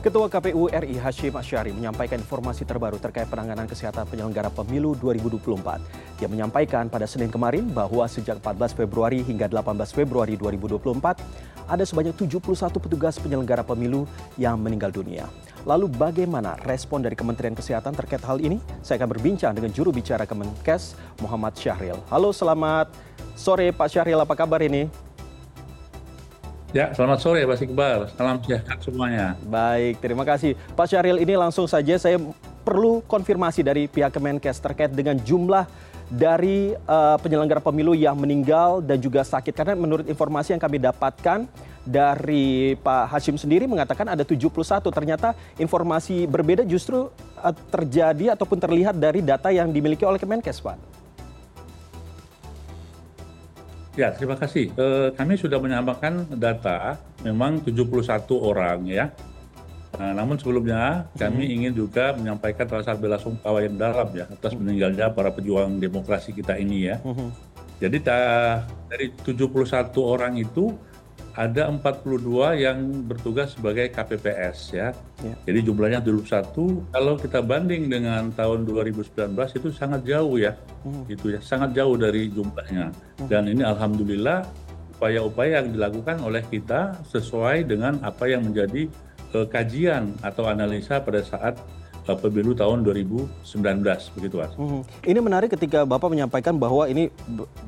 Ketua KPU RI Hashim Asyari menyampaikan informasi terbaru terkait penanganan kesehatan penyelenggara pemilu 2024. Dia menyampaikan pada Senin kemarin bahwa sejak 14 Februari hingga 18 Februari 2024 ada sebanyak 71 petugas penyelenggara pemilu yang meninggal dunia. Lalu bagaimana respon dari Kementerian Kesehatan terkait hal ini? Saya akan berbincang dengan juru bicara Kemenkes Muhammad Syahril. Halo, selamat sore Pak Syahril, apa kabar ini? Ya, selamat sore Pak Iqbal. Salam sehat semuanya. Baik, terima kasih. Pak Syahril, ini langsung saja saya perlu konfirmasi dari pihak Kemenkes terkait dengan jumlah dari uh, penyelenggara pemilu yang meninggal dan juga sakit. Karena menurut informasi yang kami dapatkan dari Pak Hashim sendiri mengatakan ada 71. Ternyata informasi berbeda justru uh, terjadi ataupun terlihat dari data yang dimiliki oleh Kemenkes, Pak. Ya, terima kasih. E, kami sudah menyampaikan data, memang 71 orang ya. Nah, namun sebelumnya kami hmm. ingin juga menyampaikan rasa bela sungkawa yang dalam ya atas meninggalnya para pejuang demokrasi kita ini ya. Hmm. Jadi ta, dari 71 orang itu ada 42 yang bertugas sebagai KPPS ya. ya. Jadi jumlahnya 21. Kalau kita banding dengan tahun 2019 itu sangat jauh ya. Hmm. Itu ya, sangat jauh dari jumlahnya. Hmm. Dan ini alhamdulillah upaya-upaya yang dilakukan oleh kita sesuai dengan apa yang menjadi uh, kajian atau analisa pada saat pemilu tahun 2019 begitu Mas. Hmm. Ini menarik ketika Bapak menyampaikan bahwa ini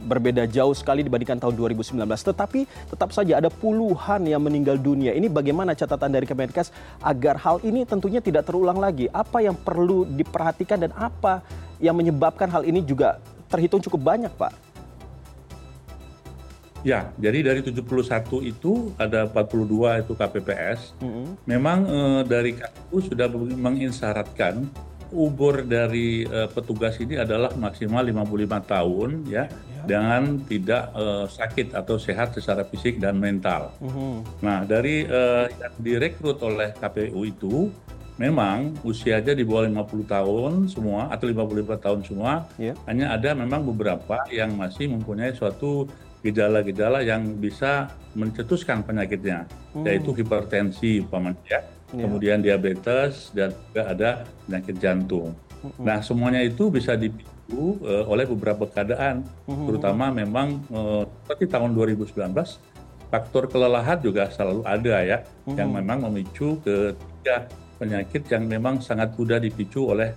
berbeda jauh sekali dibandingkan tahun 2019. Tetapi tetap saja ada puluhan yang meninggal dunia. Ini bagaimana catatan dari Kemenkes agar hal ini tentunya tidak terulang lagi? Apa yang perlu diperhatikan dan apa yang menyebabkan hal ini juga terhitung cukup banyak Pak? Ya, jadi dari 71 itu ada 42 itu KPPS. Mm -hmm. Memang eh, dari KPU sudah menginsyaratkan umur dari eh, petugas ini adalah maksimal 55 tahun ya, ya. dengan tidak eh, sakit atau sehat secara fisik dan mental. Mm -hmm. Nah, dari eh, yang direkrut oleh KPU itu memang usianya di bawah 50 tahun semua atau 55 tahun semua. Yeah. Hanya ada memang beberapa yang masih mempunyai suatu gejala-gejala yang bisa mencetuskan penyakitnya, hmm. yaitu hipertensi ya. Yeah. kemudian diabetes dan juga ada penyakit jantung. Hmm. Nah, semuanya itu bisa dipicu uh, oleh beberapa keadaan, hmm. terutama memang uh, seperti tahun 2019 faktor kelelahan juga selalu ada ya, hmm. yang memang memicu ketiga penyakit yang memang sangat mudah dipicu oleh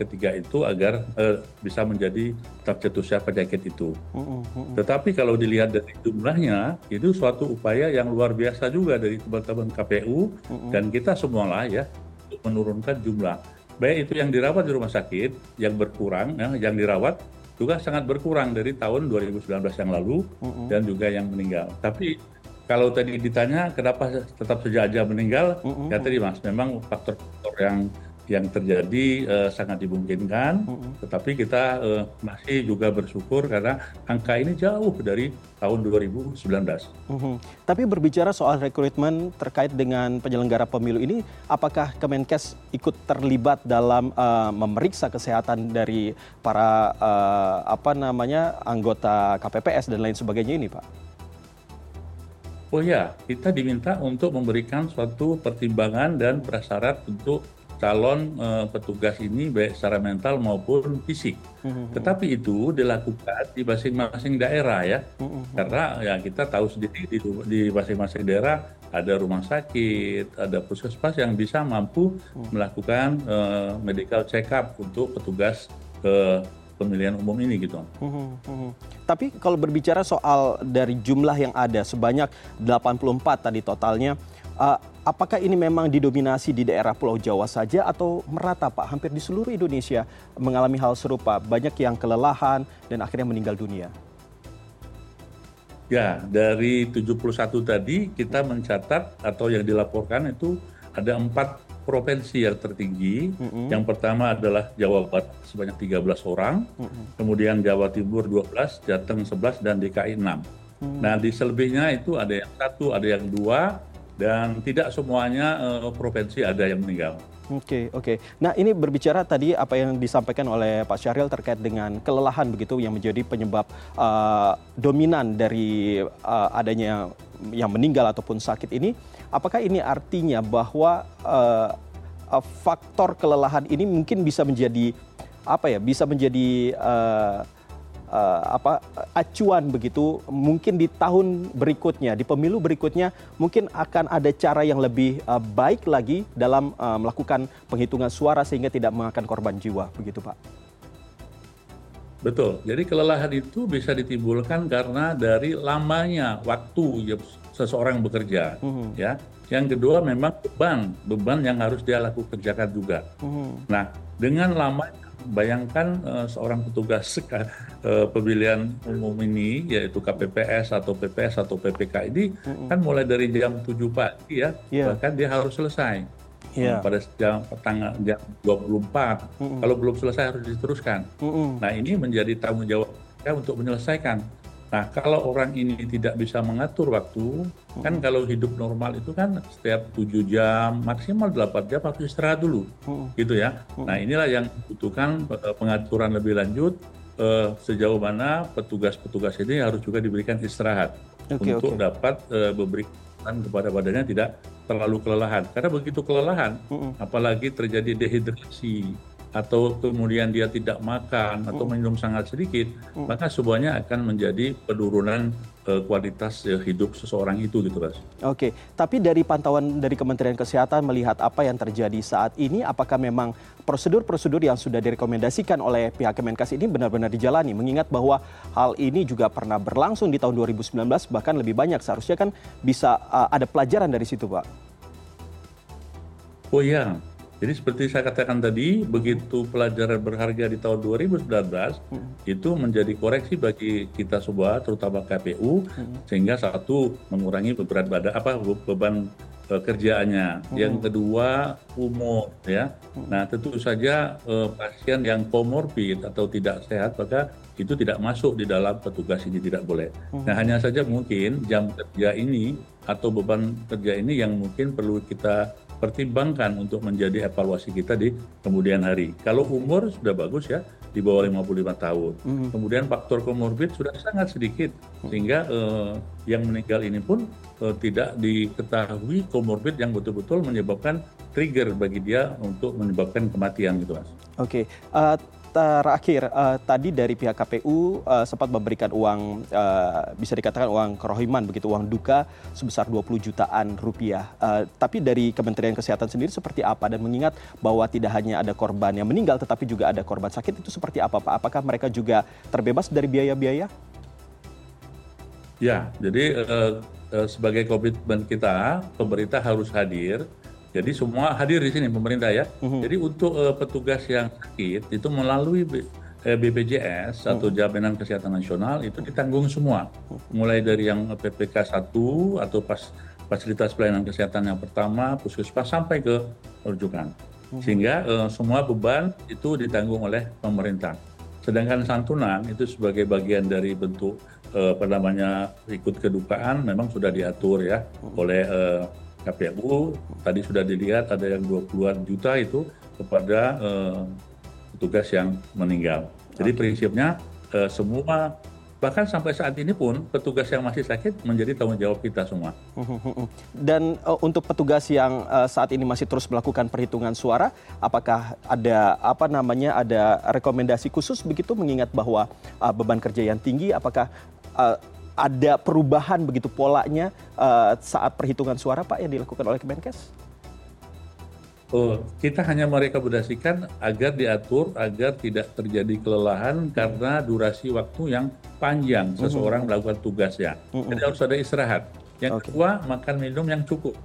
ketiga itu agar uh, bisa menjadi tercetusnya penyakit itu. Tetapi kalau dilihat dari jumlahnya, itu suatu upaya yang luar biasa juga dari teman-teman KPU dan kita semua lah ya untuk menurunkan jumlah. Baik itu yang dirawat di rumah sakit yang berkurang, ya, yang dirawat juga sangat berkurang dari tahun 2019 yang lalu dan juga yang meninggal. Tapi kalau tadi ditanya kenapa tetap saja meninggal, ya tadi mas, memang faktor-faktor yang yang terjadi uh, sangat dimungkinkan, tetapi kita uh, masih juga bersyukur karena angka ini jauh dari tahun 2019. Mm-hmm. Tapi berbicara soal rekrutmen terkait dengan penyelenggara pemilu ini, apakah Kemenkes ikut terlibat dalam uh, memeriksa kesehatan dari para uh, apa namanya anggota KPPS dan lain sebagainya ini, Pak? Oh ya, kita diminta untuk memberikan suatu pertimbangan dan prasyarat untuk calon uh, petugas ini baik secara mental maupun fisik. Mm-hmm. Tetapi itu dilakukan di masing-masing daerah ya, mm-hmm. karena ya kita tahu sendiri di, di masing-masing daerah ada rumah sakit, ada puskesmas yang bisa mampu mm-hmm. melakukan uh, medical check up untuk petugas ke pemilihan umum ini gitu. Mm -hmm. Tapi kalau berbicara soal dari jumlah yang ada sebanyak 84 tadi totalnya Uh, apakah ini memang didominasi di daerah Pulau Jawa saja atau merata Pak? Hampir di seluruh Indonesia mengalami hal serupa. Banyak yang kelelahan dan akhirnya meninggal dunia. Ya, dari 71 tadi kita mencatat atau yang dilaporkan itu ada empat provinsi yang tertinggi. Mm -hmm. Yang pertama adalah Jawa Barat sebanyak 13 orang, mm -hmm. kemudian Jawa Timur 12, Jateng 11, dan DKI 6. Mm -hmm. Nah, di selebihnya itu ada yang satu, ada yang dua, dan tidak semuanya uh, provinsi ada yang meninggal. Oke, okay, oke. Okay. Nah, ini berbicara tadi apa yang disampaikan oleh Pak Syahril terkait dengan kelelahan begitu yang menjadi penyebab uh, dominan dari uh, adanya yang meninggal ataupun sakit ini, apakah ini artinya bahwa uh, faktor kelelahan ini mungkin bisa menjadi apa ya, bisa menjadi uh, uh, apa acuan begitu mungkin di tahun berikutnya di pemilu berikutnya mungkin akan ada cara yang lebih uh, baik lagi dalam uh, melakukan penghitungan suara sehingga tidak memakan korban jiwa begitu Pak. Betul. Jadi kelelahan itu bisa ditimbulkan karena dari lamanya waktu ya, seseorang bekerja, uh -huh. ya. Yang kedua memang beban, beban yang harus dia lakukan kerjakan juga. Uh -huh. Nah, dengan lamanya bayangkan uh, seorang petugas uh, pemilihan umum ini yaitu KPPS atau PPS atau PPK ini mm-hmm. kan mulai dari jam 7 pagi ya yeah. bahkan dia harus selesai yeah. pada jam tanggal jam 24 mm-hmm. kalau belum selesai harus diteruskan mm-hmm. nah ini menjadi tanggung jawab kita untuk menyelesaikan Nah, kalau orang ini tidak bisa mengatur waktu, hmm. kan kalau hidup normal itu kan setiap 7 jam, maksimal 8 jam harus istirahat dulu. Hmm. Gitu ya. Hmm. Nah, inilah yang dibutuhkan eh, pengaturan lebih lanjut eh, sejauh mana petugas-petugas ini harus juga diberikan istirahat okay, untuk okay. dapat eh, memberikan kepada badannya tidak terlalu kelelahan. Karena begitu kelelahan, hmm. apalagi terjadi dehidrasi, atau kemudian dia tidak makan atau minum sangat sedikit, maka semuanya akan menjadi penurunan uh, kualitas uh, hidup seseorang itu gitu, Mas. Oke, tapi dari pantauan dari Kementerian Kesehatan melihat apa yang terjadi saat ini, apakah memang prosedur-prosedur yang sudah direkomendasikan oleh pihak Kemenkes ini benar-benar dijalani? Mengingat bahwa hal ini juga pernah berlangsung di tahun 2019, bahkan lebih banyak. Seharusnya kan bisa uh, ada pelajaran dari situ, Pak. Oh iya, jadi seperti saya katakan tadi, begitu pelajaran berharga di tahun 2019 hmm. itu menjadi koreksi bagi kita semua, terutama KPU, hmm. sehingga satu mengurangi beban badan apa beban uh, kerjaannya. Hmm. Yang kedua umur, ya. Hmm. Nah tentu saja uh, pasien yang komorbid atau tidak sehat maka itu tidak masuk di dalam petugas ini tidak boleh. Hmm. Nah hanya saja mungkin jam kerja ini atau beban kerja ini yang mungkin perlu kita pertimbangkan untuk menjadi evaluasi kita di kemudian hari. Kalau umur sudah bagus ya, di bawah 55 tahun. Mm. Kemudian faktor komorbid sudah sangat sedikit, sehingga eh, yang meninggal ini pun eh, tidak diketahui komorbid yang betul-betul menyebabkan trigger bagi dia untuk menyebabkan kematian gitu mas. Oke, okay. uh, eh, terakhir uh, tadi dari pihak KPU uh, eh, sempat memberikan uang uh, bisa dikatakan uang kerohiman begitu uang duka sebesar 20 jutaan rupiah. Uh, tapi dari Kementerian Kesehatan sendiri seperti apa dan mengingat bahwa tidak hanya ada korban yang meninggal tetapi juga ada korban sakit itu seperti apa Pak? Apakah mereka juga terbebas dari biaya-biaya? Ya, jadi uh, uh, sebagai komitmen kita pemerintah harus hadir jadi semua hadir di sini pemerintah ya. Uhum. Jadi untuk uh, petugas yang sakit itu melalui eh, BPJS uhum. atau Jaminan Kesehatan Nasional itu ditanggung semua. Mulai dari yang PPK 1 atau pas fasilitas pelayanan kesehatan yang pertama, puskesmas sampai ke rujukan. Sehingga uh, semua beban itu ditanggung oleh pemerintah. Sedangkan santunan itu sebagai bagian dari bentuk uh, apa namanya ikut kedukaan memang sudah diatur ya oleh uh, KPU tadi sudah dilihat ada yang 20-an juta itu kepada uh, petugas yang meninggal. Jadi okay. prinsipnya uh, semua bahkan sampai saat ini pun petugas yang masih sakit menjadi tanggung jawab kita semua. Dan uh, untuk petugas yang uh, saat ini masih terus melakukan perhitungan suara, apakah ada apa namanya ada rekomendasi khusus begitu mengingat bahwa uh, beban kerja yang tinggi, apakah uh, ada perubahan begitu polanya uh, saat perhitungan suara Pak yang dilakukan oleh Kemenkes? Oh, kita hanya merekomendasikan agar diatur agar tidak terjadi kelelahan karena durasi waktu yang panjang mm-hmm. seseorang melakukan tugasnya. Mm-hmm. Jadi harus ada istirahat. Yang okay. kedua makan minum yang cukup,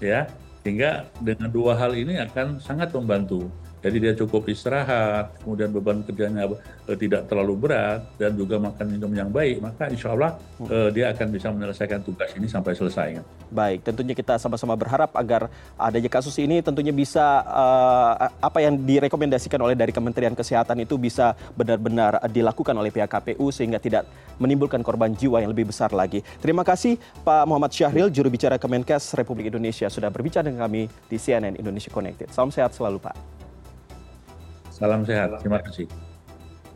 ya sehingga dengan dua hal ini akan sangat membantu. Jadi dia cukup istirahat, kemudian beban kerjanya uh, tidak terlalu berat dan juga makan minum yang baik, maka insya Allah uh, dia akan bisa menyelesaikan tugas ini sampai selesai. Baik, tentunya kita sama-sama berharap agar adanya kasus ini tentunya bisa uh, apa yang direkomendasikan oleh dari Kementerian Kesehatan itu bisa benar-benar dilakukan oleh pihak KPU sehingga tidak menimbulkan korban jiwa yang lebih besar lagi. Terima kasih Pak Muhammad Syahril, juru bicara Kemenkes Republik Indonesia sudah berbicara dengan kami di CNN Indonesia Connected. Salam sehat selalu Pak. Salam sehat. Terima kasih.